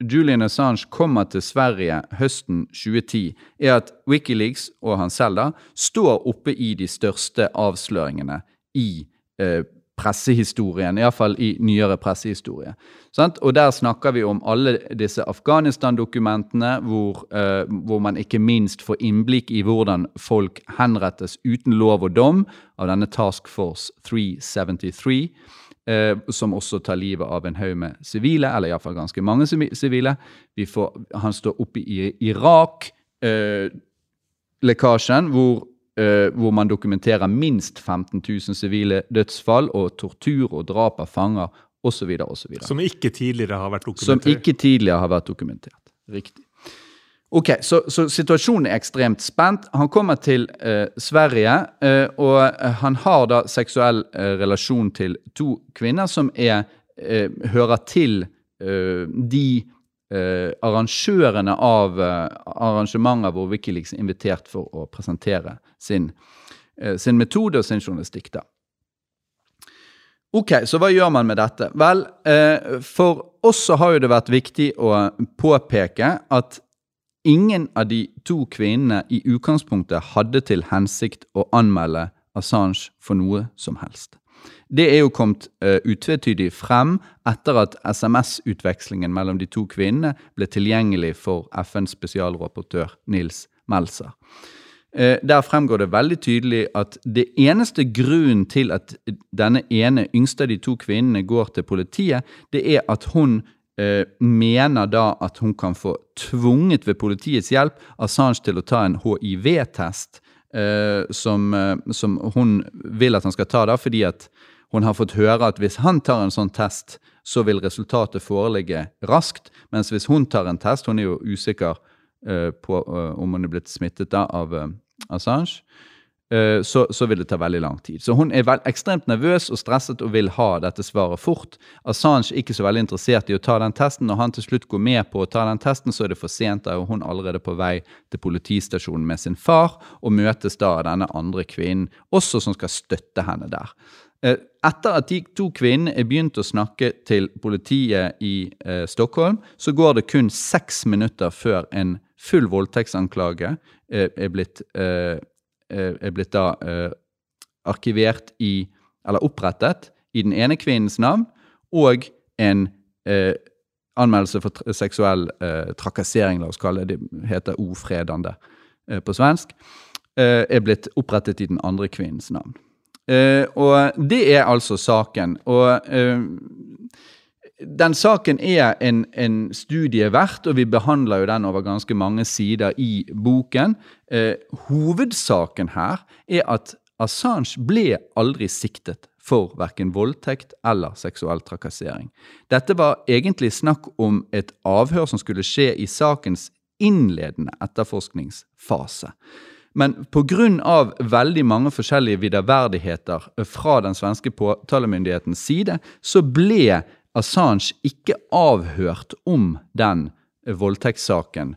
Julian Assange kommer til Sverige høsten 2010, er at Wikileaks og han selv da står oppe i de største avsløringene i eh, pressehistorien, iallfall i nyere pressehistorie. Sant? Og der snakker vi om alle disse Afghanistan-dokumentene, hvor, uh, hvor, man ikke minst får innblikk i hvordan folk henrettes uten lov og dom av denne Task Force 373. Uh, eh, som også tar livet av en haug med sivile, eller iallfall ganske mange sivile. Han står oppe i Irak-lekkasjen, uh, hvor Uh, hvor man dokumenterer minst 15 000 sivile dødsfall og tortur og drap av fanger osv. Som ikke tidligere har vært dokumentert? Som ikke tidligere har vært dokumentert. Riktig. Ok, Så, så situasjonen er ekstremt spent. Han kommer til eh, Sverige, eh, og han har da seksuell relasjon til to kvinner som er, hører til de Uh, arrangørene av uh, arrangementer hvor Wikileaks er invitert for å presentere sin, uh, sin metode og sin journalistikk. da. Ok, så hva gjør man med dette? Vel, for oss så har jo det vært viktig å påpeke at ingen av de to kvinnene i utgangspunktet hadde til hensikt å anmelde Assange for noe som helst. Det er jo kommet uh, utvetydig frem etter at SMS-utvekslingen mellom de to kvinnene ble tilgjengelig for FNs spesialrapportør Nils Melser. Uh, der fremgår det veldig tydelig at det eneste grunnen til at denne ene yngste av de to kvinnene går til politiet, det er at hun uh, mener da at hun kan få tvunget ved politiets hjelp Assange til å ta en hiv-test. Som, som, hun vil at han skal ta, da, fordi at hun har fått høre at hvis han tar en sånn test, så vil resultatet foreligge raskt. Mens hvis hun tar en test Hun er jo usikker uh, på uh, om hun er blitt smittet da av uh, Assange. Så, så, vil det ta veldig lang tid. Så hun er vel, ekstremt nervøs og stresset og vil ha dette svaret fort. Assange er ikke så veldig interessert i å ta den testen. Når han til slutt går med på å ta den testen, så er det for sent. Da er hun allerede på vei til politistasjonen med sin far og møtes da av denne andre kvinnen, også som skal støtte henne der. Eh, etter at de to kvinnene er begynt å snakke til politiet i eh, Stockholm, så går det kun seks minutter før en full voldtektsanklage eh, er, blitt, eh, eh er blitt da eh, arkivert i Eller opprettet i den ene kvinnens navn, og en anmeldelse for seksuell trakassering, la oss kalle det, det heter ofredende på svensk, er blitt opprettet i den andre kvinnens navn. Og det er altså saken. Og den saken er en, en, studie verdt, og vi behandler jo den over ganske mange sider i boken. Eh, hovedsaken her er at Assange ble aldri siktet for verken voldtekt eller seksuell trakassering. Dette var egentlig snakk om et avhør som skulle skje i sakens innledende etterforskningsfase. Men pga. veldig mange forskjellige viderverdigheter fra den svenske påtalemyndighetens side, så ble Assange ikke avhørt om den voldtektssaken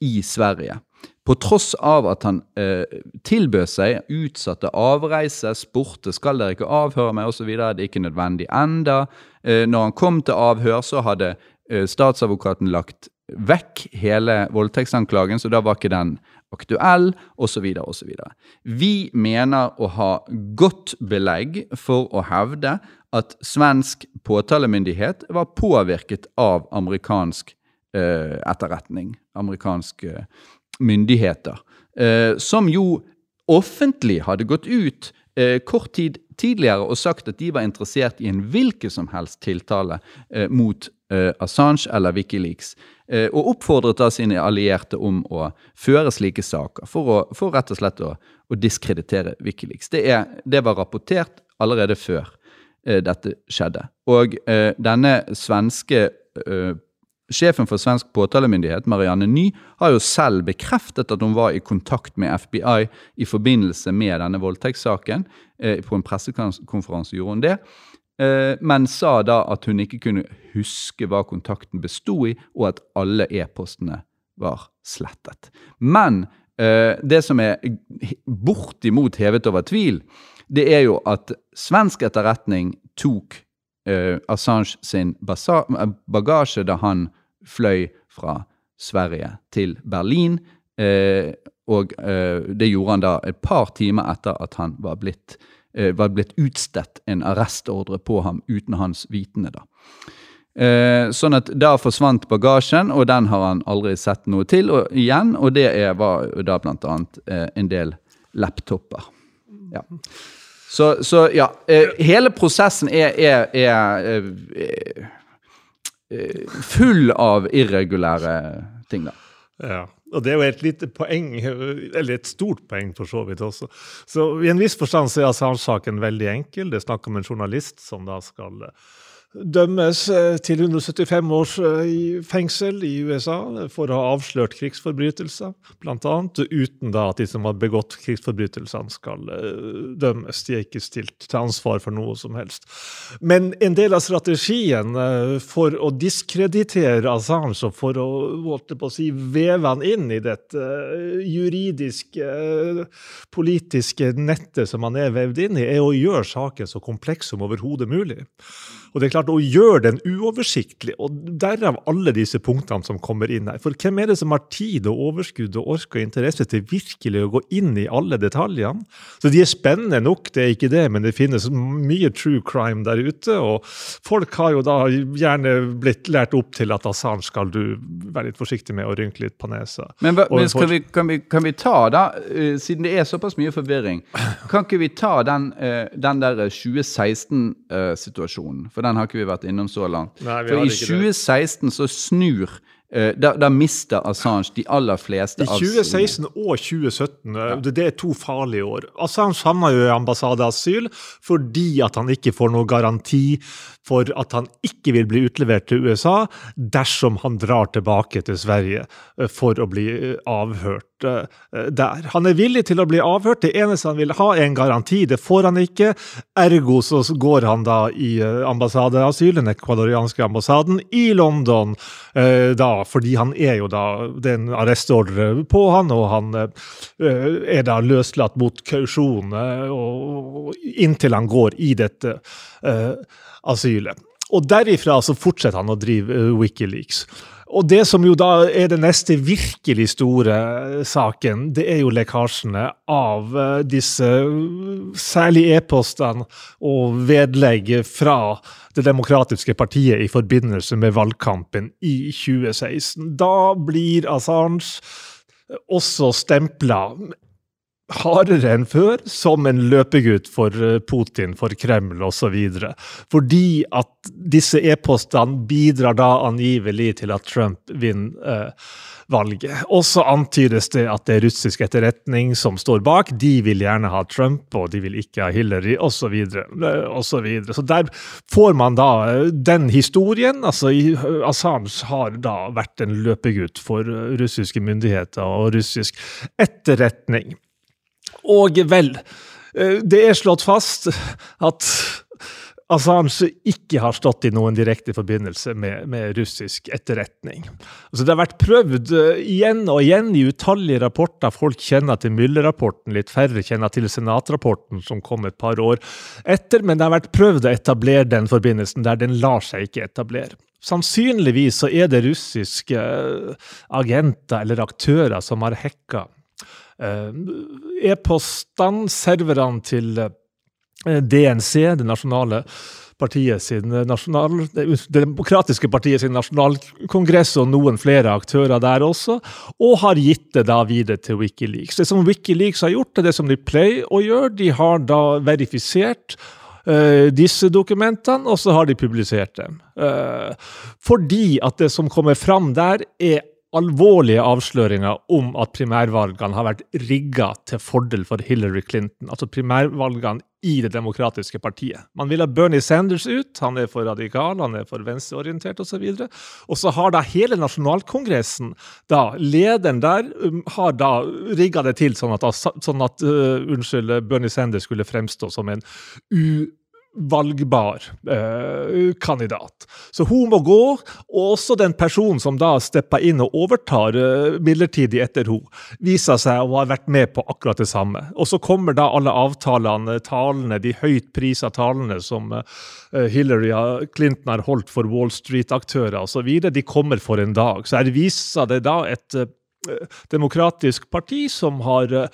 i Sverige. På tross av at han eh, tilbød seg, utsatte avreise, spurte skal dere ikke avhøre meg osv. Det er ikke nødvendig enda. Eh, når han kom til avhør, så hadde eh, statsadvokaten lagt vekk hele voldtektsanklagen, så da var ikke den aktuell, osv. osv. Vi mener å ha godt belegg for å hevde at svensk påtalemyndighet var påvirket av amerikansk eh, etterretning, amerikanske eh, myndigheter, eh, som jo offentlig hadde gått ut eh, kort tid tidligere og sagt at de var interessert i en hvilken som helst tiltale eh, mot eh, Assange eller Wikileaks. Og oppfordret da sine allierte om å føre slike saker for, å, for rett og slett å, å diskreditere Wikileaks. Det, er, det, var rapportert allerede før dette skjedde. Og eh, denne svenske eh, Sjefen for svensk påtalemyndighet, Marianne Ny, har jo selv bekreftet at hun var i kontakt med FBI i forbindelse med denne voldtektssaken. Eh, på en pressekonferanse gjorde hun det. Eh, men sa da at hun ikke kunne huske hva kontakten besto i, og at alle e-postene var slettet. Men eh, det som er bortimot hevet over tvil, det er jo at svensk etterretning tok uh, Assange sin bagasje da han fløy fra Sverige til Berlin. og det gjorde han da et par timer etter at han var blitt var blitt utstedt en arrestordre på ham uten hans vitende. da. Eh, sånn at da forsvant bagasjen, og den har han aldri sett noe til og, igjen. Og det er, var da annet eh, en del laptoper. Ja. Så, så ja. Eh, hele prosessen er, er, er, er eh, full av irregulære ting, da. Ja. Og det er jo et lite poeng, eller et stort poeng for så vidt også. Så i en viss forstand så er Assange-saken veldig enkel. Det er snakk om en journalist som da skal dømmes eh, til 175 års eh, fengsel i USA for å ha avslørt krigsforbrytelser, bl.a. Uten da at de som har begått krigsforbrytelsene, skal eh, dømmes. De er ikke stilt til ansvar for noe som helst. Men en del av strategien for å diskreditere Assange og for å, å si, veve han inn i dette juridiske, politiske nettet som han er vevd inn i, er å gjøre saken så kompleks som overhodet mulig. Og det er klart å gjøre den uoversiktlig, og derav alle disse punktene som kommer inn her. For hvem er det som har tid og overskudd og ork og interesse til virkelig å gå inn i alle detaljene? Så de er spennende nok, det er ikke det, men det finnes mye true crime der ute. Og folk har jo da gjerne blitt lært opp til at Assange skal du være litt forsiktig med og rynke litt på nesa. Men, men vi, kan, vi, kan, vi, ta, da, uh, siden det er såpass mye forvirring, kan ikke vi ta den, uh, den der 2016-situasjonen, for den har ikke vi vært innom så langt. Nei, for i 2016 det. så snur Uh, da, mister Assange de aller fleste av I 2016 og 2017, ja. det, er to farlige år. Assange havna jo i ambassadeasyl fordi at han ikke får noe garanti for at han ikke vil bli utlevert til USA dersom han drar tilbake til Sverige eh, for å bli eh, avhørt eh, der. Han er villig til å bli avhørt. Det eneste han vil ha, er en garanti. Det får han ikke. Ergo så går han da i ambassadeasyl, den ekvadorianske ambassaden, i London da, fordi han er jo da Det er en arrestordre på han, og han er da løslatt mot kausjon inntil han går i dette asylet. Og derifra så fortsetter han å drive Wikileaks. Og det som jo da er den neste virkelig store uh, saken, det er jo lekkasjene av uh, disse særlig e-postene og vedlegg fra Det demokratiske partiet i forbindelse med valgkampen i 2016. Da blir Assange også stempla hardere enn før som en løpegutt for eh, Putin, for Kreml osv. Fordi at disse e-postene bidrar da angivelig til at Trump vinner eh, valget. Og så antydes det at det er russisk etterretning som står bak. De vil gjerne ha Trump, og de vil ikke ha Hillary, osv. Så, så, videre. så der får man da eh, den historien. altså Assange har da vært en løpegutt for russiske myndigheter og russisk etterretning. Og vel, eh, det er slått fast at Assange ikke har stått i noen direkte forbindelse med, med russisk etterretning. Altså det har vært prøvd uh, igjen og igjen i utallige rapporter. Folk kjenner til Müller-rapporten, litt færre kjenner til Senat-rapporten, som kom et par år etter, men det har vært prøvd å etablere den forbindelsen der den lar seg ikke etablere. Sannsynligvis så er det russiske uh, agenter eller aktører som har hacka Eh, e-postene, serverne til eh, DNC, det nasjonale partiet sin nasjonal, det demokratiske partiet sin nasjonalkongress og noen flere aktører der også, og har gitt det da videre til Wikileaks. Det som Wikileaks har gjort, er det som de pleier å gjøre. De har da verifisert disse dokumentene, og så har de publisert dem. Fordi at det som kommer fram der, er alvorlige avsløringer om at primærvalgene har vært rigga til fordel for Hillary Clinton. Altså primærvalgene i Det demokratiske partiet. Man vil ha Bernie Sanders ut, han er for radikal, han er for venstreorientert osv. Og, og så har da hele nasjonalkongressen, da, lederen der, um, har da rigga det til sånn at, sånn at uh, unnskyld, Bernie Sanders skulle fremstå som en u valgbar eh, kandidat. Så hun må gå, og også den personen som da stepper inn og overtar eh, midlertidig etter hun, viser seg å ha vært med på akkurat det samme. Og så kommer da alle avtalene, talene, de høyt prisa talene som eh, Hillary Clinton har holdt for Wall Street-aktører osv., de kommer for en dag. Så her viser det da et eh, demokratisk parti som har eh,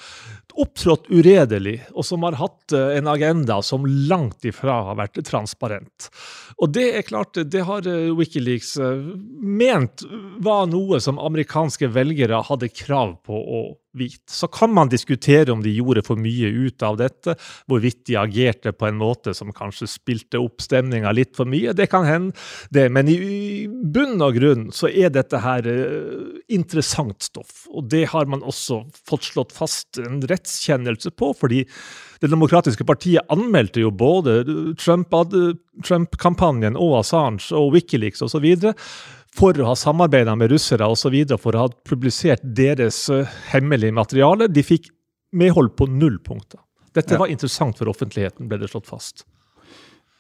opptrådt uredelig, og som har hatt eh, en agenda som langt ifra har vært transparent. Og det er klart, det har eh, Wikileaks ment var noe som amerikanske velgere hadde krav på å vite. Så kan man diskutere om de gjorde for mye ut av dette, hvorvidt de agerte på en måte som kanskje spilte opp stemninga litt for mye. Det kan hende, det. Men i bunn og grunn så er dette her interessant stoff. Og det har man også fått slått fast en rettskjennelse på, fordi Det demokratiske partiet anmeldte jo både Trump-kampanjen Trump og Assange og Wikileaks osv for å ha samarbeida med russere osv. for å ha publisert deres uh, hemmelige materiale. De fikk medhold på null punkter. Dette var interessant for offentligheten, ble det slått fast.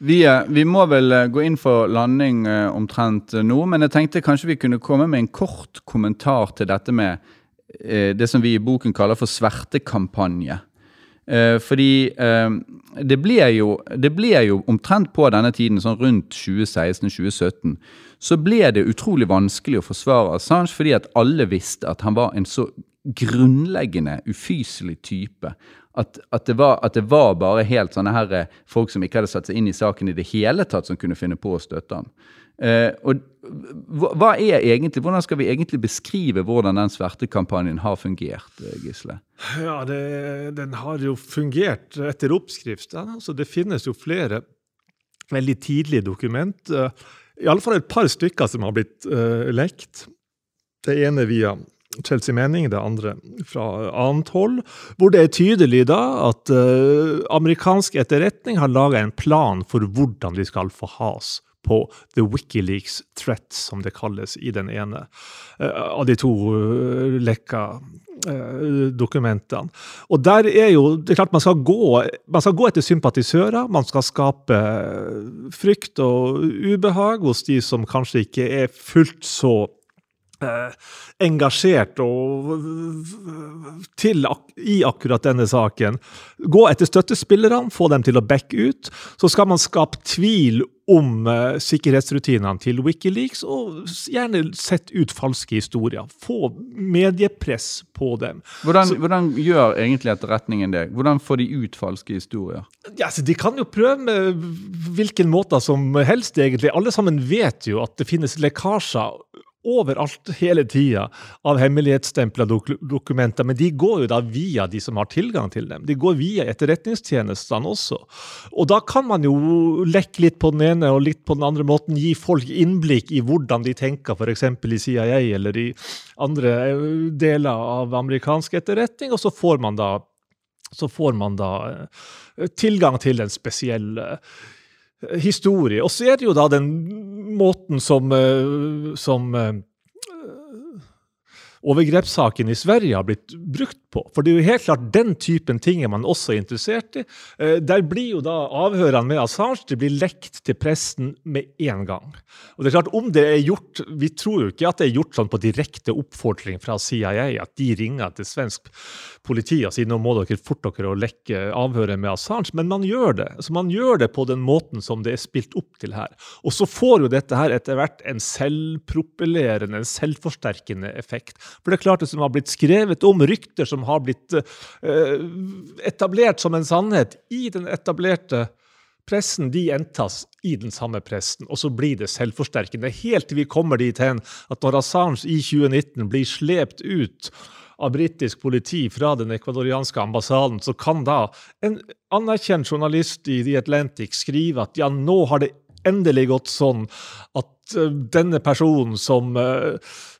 Vi, eh, vi, må vel eh, gå inn for landing omtrent nå, men jeg tenkte kanskje vi kunne komme med en kort kommentar til dette med det som vi i boken kaller for svertekampanje. Eh, fordi eh, det ble, jo, det ble jo omtrent på denne tiden, sånn rundt 2016-2017, så ble det utrolig vanskelig å forsvare Assange fordi at alle visste at han var en så grunnleggende ufyselig type. At, at, det var, at, det var, bare helt sånne her eh, folk som ikke hadde satt seg inn i saken i det hele tatt, som kunne finne på å støtte ham. Eh, og hva er egentlig, Hvordan skal vi egentlig beskrive hvordan den svertekampanjen har fungert? Eh, Gisle? Ja, det, Den har jo fungert etter oppskrift. Altså, det finnes jo flere veldig tidlige dokument. I alle fall et par stykker som har blitt uh, lekt. Det ene via Chelsea Mening, det andre fra annet hold, hvor det er tydelig da at uh, amerikansk etterretning har laga en plan for hvordan de skal få has på The Wikileaks Threat, som det kalles i den ene uh, av de to uh, lekka uh, dokumentene. Og der er jo Det er klart man skal gå, man skal gå etter sympatisører. Man skal skape frykt og ubehag hos de som kanskje ikke er fullt så Eh, engasjert og til i akkurat denne saken. Gå etter støttespillerne, få dem til å backe ut. Så skal man skape tvil om uh, sikkerhetsrutinene til Wikileaks, og gjerne sette ut falske historier. Få mediepress på dem. Hvordan, så, hvordan gjør egentlig etterretningen det? Hvordan får de ut falske historier? Ja, De kan jo prøve med hvilken måte som helst, egentlig. Alle sammen vet jo at det finnes lekkasjer overalt hele tida av hemmelighetsstempla dok dokumenter, men de går jo da via de som har tilgang til dem. De går via etterretningstjenestene også. Og da kan man jo lekke litt på den ene og litt på den andre måten, gi folk innblikk i hvordan de tenker, f.eks. i CIA eller i andre eh, deler av amerikansk etterretning, og så får man da, får man da eh, tilgang til den spesiell uh, historie. Og så er det jo da den måten som, eh, som eh, overgrepssaken i Sverige har blitt brukt på. For det er jo helt klart den typen ting er man også interessert i. Eh, der blir jo da avhørene med Assange det blir lekt til pressen med en gang. Og det er klart, om det er gjort, Vi tror jo ikke at det er gjort sånn på direkte oppfordring fra CIA, at de ringer til svensk politi og sier nå må dere fort dere å lekke avhøret med Assange, men man gjør det. Så man gjør det på den måten som det er spilt opp til her. Og så får jo dette her etter hvert en selvpropellerende, en selvforsterkende effekt. For det er klart det som har blitt skrevet om, rykter som har blitt uh, etablert som en sannhet i den etablerte pressen, de gjentas i den samme pressen, og så blir det selvforsterkende. Helt til vi kommer dit hen at når Assange i 2019 blir slept ut av britisk politi fra den ekvadorianske ambassaden, så kan da en anerkjent journalist i The Atlantic skrive at ja, nå har det endelig gått sånn at uh, denne personen som uh,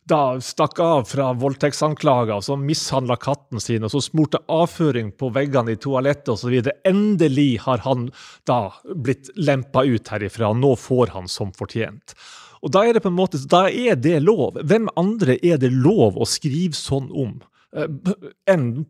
da stakk av fra voldtektsanklager, så mishandla katten sin, og så smurte avføring på veggene i toalettet osv. Endelig har han da blitt lempa ut herifra. Nå får han som fortjent. Og da er det på en måte, da er det lov. Hvem andre er det lov å skrive sånn om? Uh, enn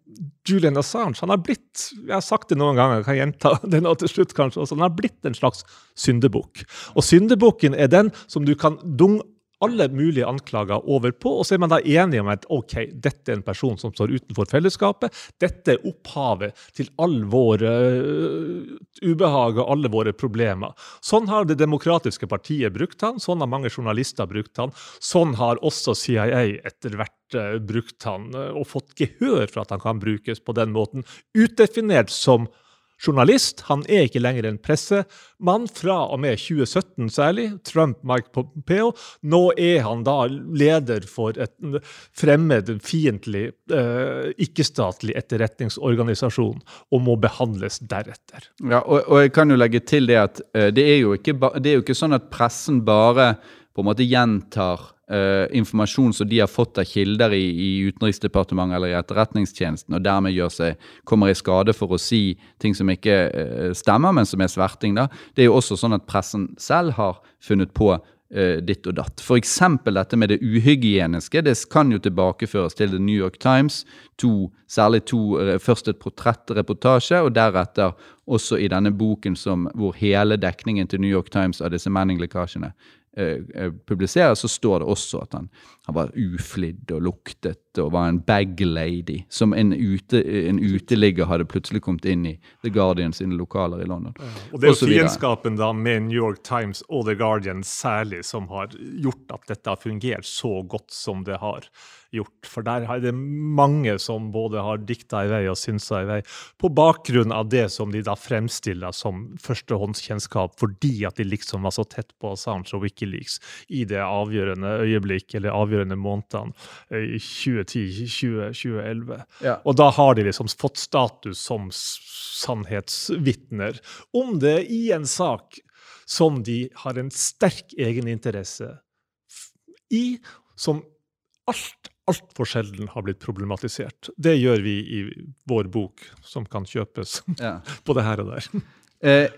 Julian Assange. Han har blitt jeg har sagt det noen ganger, jeg kan gjenta det nå til slutt kanskje også, han har blitt en slags syndebukk. Og syndebukken er den som du kan dunge alle mulige anklager over på, og så er man da enige om at ok, dette er en person som står utenfor fellesskapet. Dette er opphavet til all vår uh, ubehag og alle våre problemer. Sånn har Det demokratiske partiet brukt han, sånn har mange journalister brukt han. Sånn har også CIA etter hvert uh, brukt han, uh, og fått gehør for at han kan brukes på den måten. Utdefinert som journalist. Han er ikke lenger en pressemann, fra og med 2017 særlig. Trump, Mike Pompeo. Nå er han da leder for et fremmed, fiendtlig, eh, ikke-statlig etterretningsorganisasjon og må behandles deretter. Ja, og, og, jeg kan jo legge til det at uh, det, er ikke, det er jo ikke sånn at pressen bare på en måte gjentar Uh, informasjon som de har fått av kilder i, i Utenriksdepartementet eller i Etterretningstjenesten, og dermed seg, kommer i skade for å si ting som ikke uh, stemmer, men som er sverting. da. Det er jo også sånn at pressen selv har funnet på uh, ditt og datt. F.eks. dette med det uhygieniske. Det kan jo tilbakeføres til The New York Times. To, særlig to, Først et portrettreportasje, og deretter også i denne boken som, hvor hele dekningen til New York Times av disse Manning-lekkasjene Eh, eh, publiseres, så står det også at han, han var uflidd og luktet og var en bag lady, som en, ute, en uteligger hadde plutselig kommet inn i The Guardian sine lokaler i London. Og det er jo fiendskapen da med New York Times og The Guardian særlig som har gjort at dette har fungert så godt som det har gjort. For der er det mange som både har dikta i vei og synsa i vei, på bakgrunn av det som de da fremstiller som førstehåndskjennskap, fordi at de liksom var så tett på Assange og Wikileaks i det avgjørende øyeblikk, eller avgjørende månedene eh, i 2010-2011. Ja. Og da har de liksom fått status som sannhetsvitner. Om det i en sak som de har en sterk egeninteresse i, som alt, altfor sjelden har blitt problematisert. Det gjør vi i vår bok, som kan kjøpes Ja. det her og der. Eh,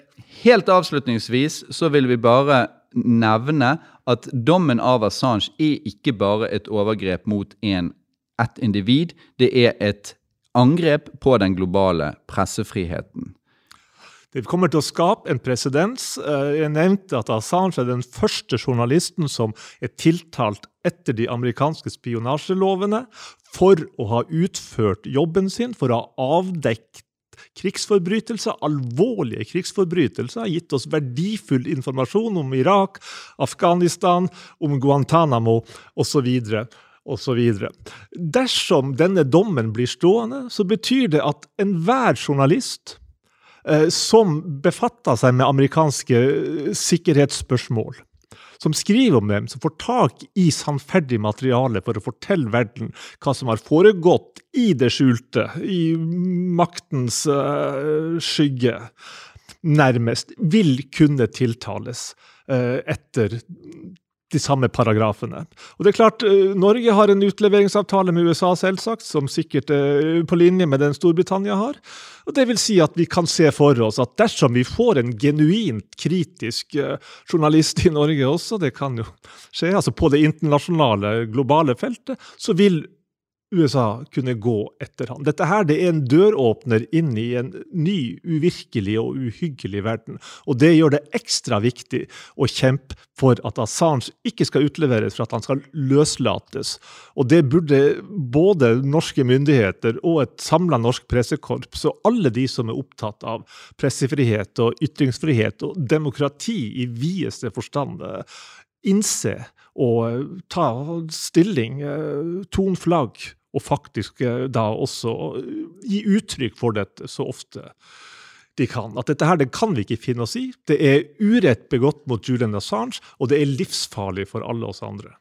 helt avslutningsvis så vil vi bare nevne at dommen av Assange er ikke bare et overgrep mot en, ett individ, det er et angrep på den globale pressefriheten. Det kommer til å skape en presedens. Eh, Jeg nevnte at Assange er den første journalisten som er tiltalt etter de amerikanske spionasjelovene for å ha utført jobben sin, for å ha avdekket krigsforbrytelser, alvorlige krigsforbrytelser, har gitt oss verdifull informasjon om Irak, Afghanistan, om Guantánamo osv. Dersom denne dommen blir stående, så betyr det at enhver journalist eh, som befatter seg med amerikanske eh, sikkerhetsspørsmål, som skriver om dem, som får tak i sannferdig materiale for å fortelle verden hva som har foregått i det skjulte, i maktens uh, skygge, nærmest, vil kunne tiltales uh, etter de samme paragrafene. Og det er klart, eh, Norge har en utleveringsavtale med USA, selvsagt, som sikkert er på linje med den Storbritannia har. Og Det vil si at vi kan se for oss at dersom vi får en genuint kritisk eh, journalist i Norge også, det kan jo skje, altså på det internasjonale, globale feltet, så vil USA kunne gå etter han. Dette her det er en døråpner inn i en ny, uvirkelig og uhyggelig verden. Og det gjør det ekstra viktig å kjempe for at Assange ikke skal utleveres, for at han skal løslates. Og det burde både norske myndigheter og et samla norsk pressekorps og alle de som er opptatt av pressefrihet og ytringsfrihet og demokrati i videste forstand, eh, innse og ta stilling, eh, ton flagg, og faktisk eh, da også eh, gi uttrykk for dette så ofte de kan. At dette her, det kan vi ikke finne oss i. Det er urett begått mot Julian Assange, og det er livsfarlig for alle oss andre.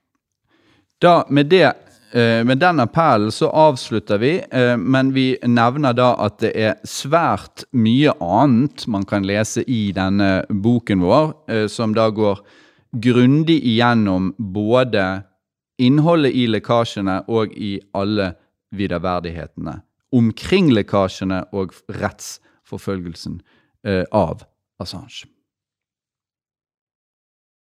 Da, med, det, eh, med den appellen så avslutter vi, men vi nevner da at det er svært mye annet man kan lese i denne boken vår, som da går grundig igjennom både innholdet i lekkasjene og i alle viderverdighetene omkring lekkasjene og rettsforfølgelsen eh, av Assange.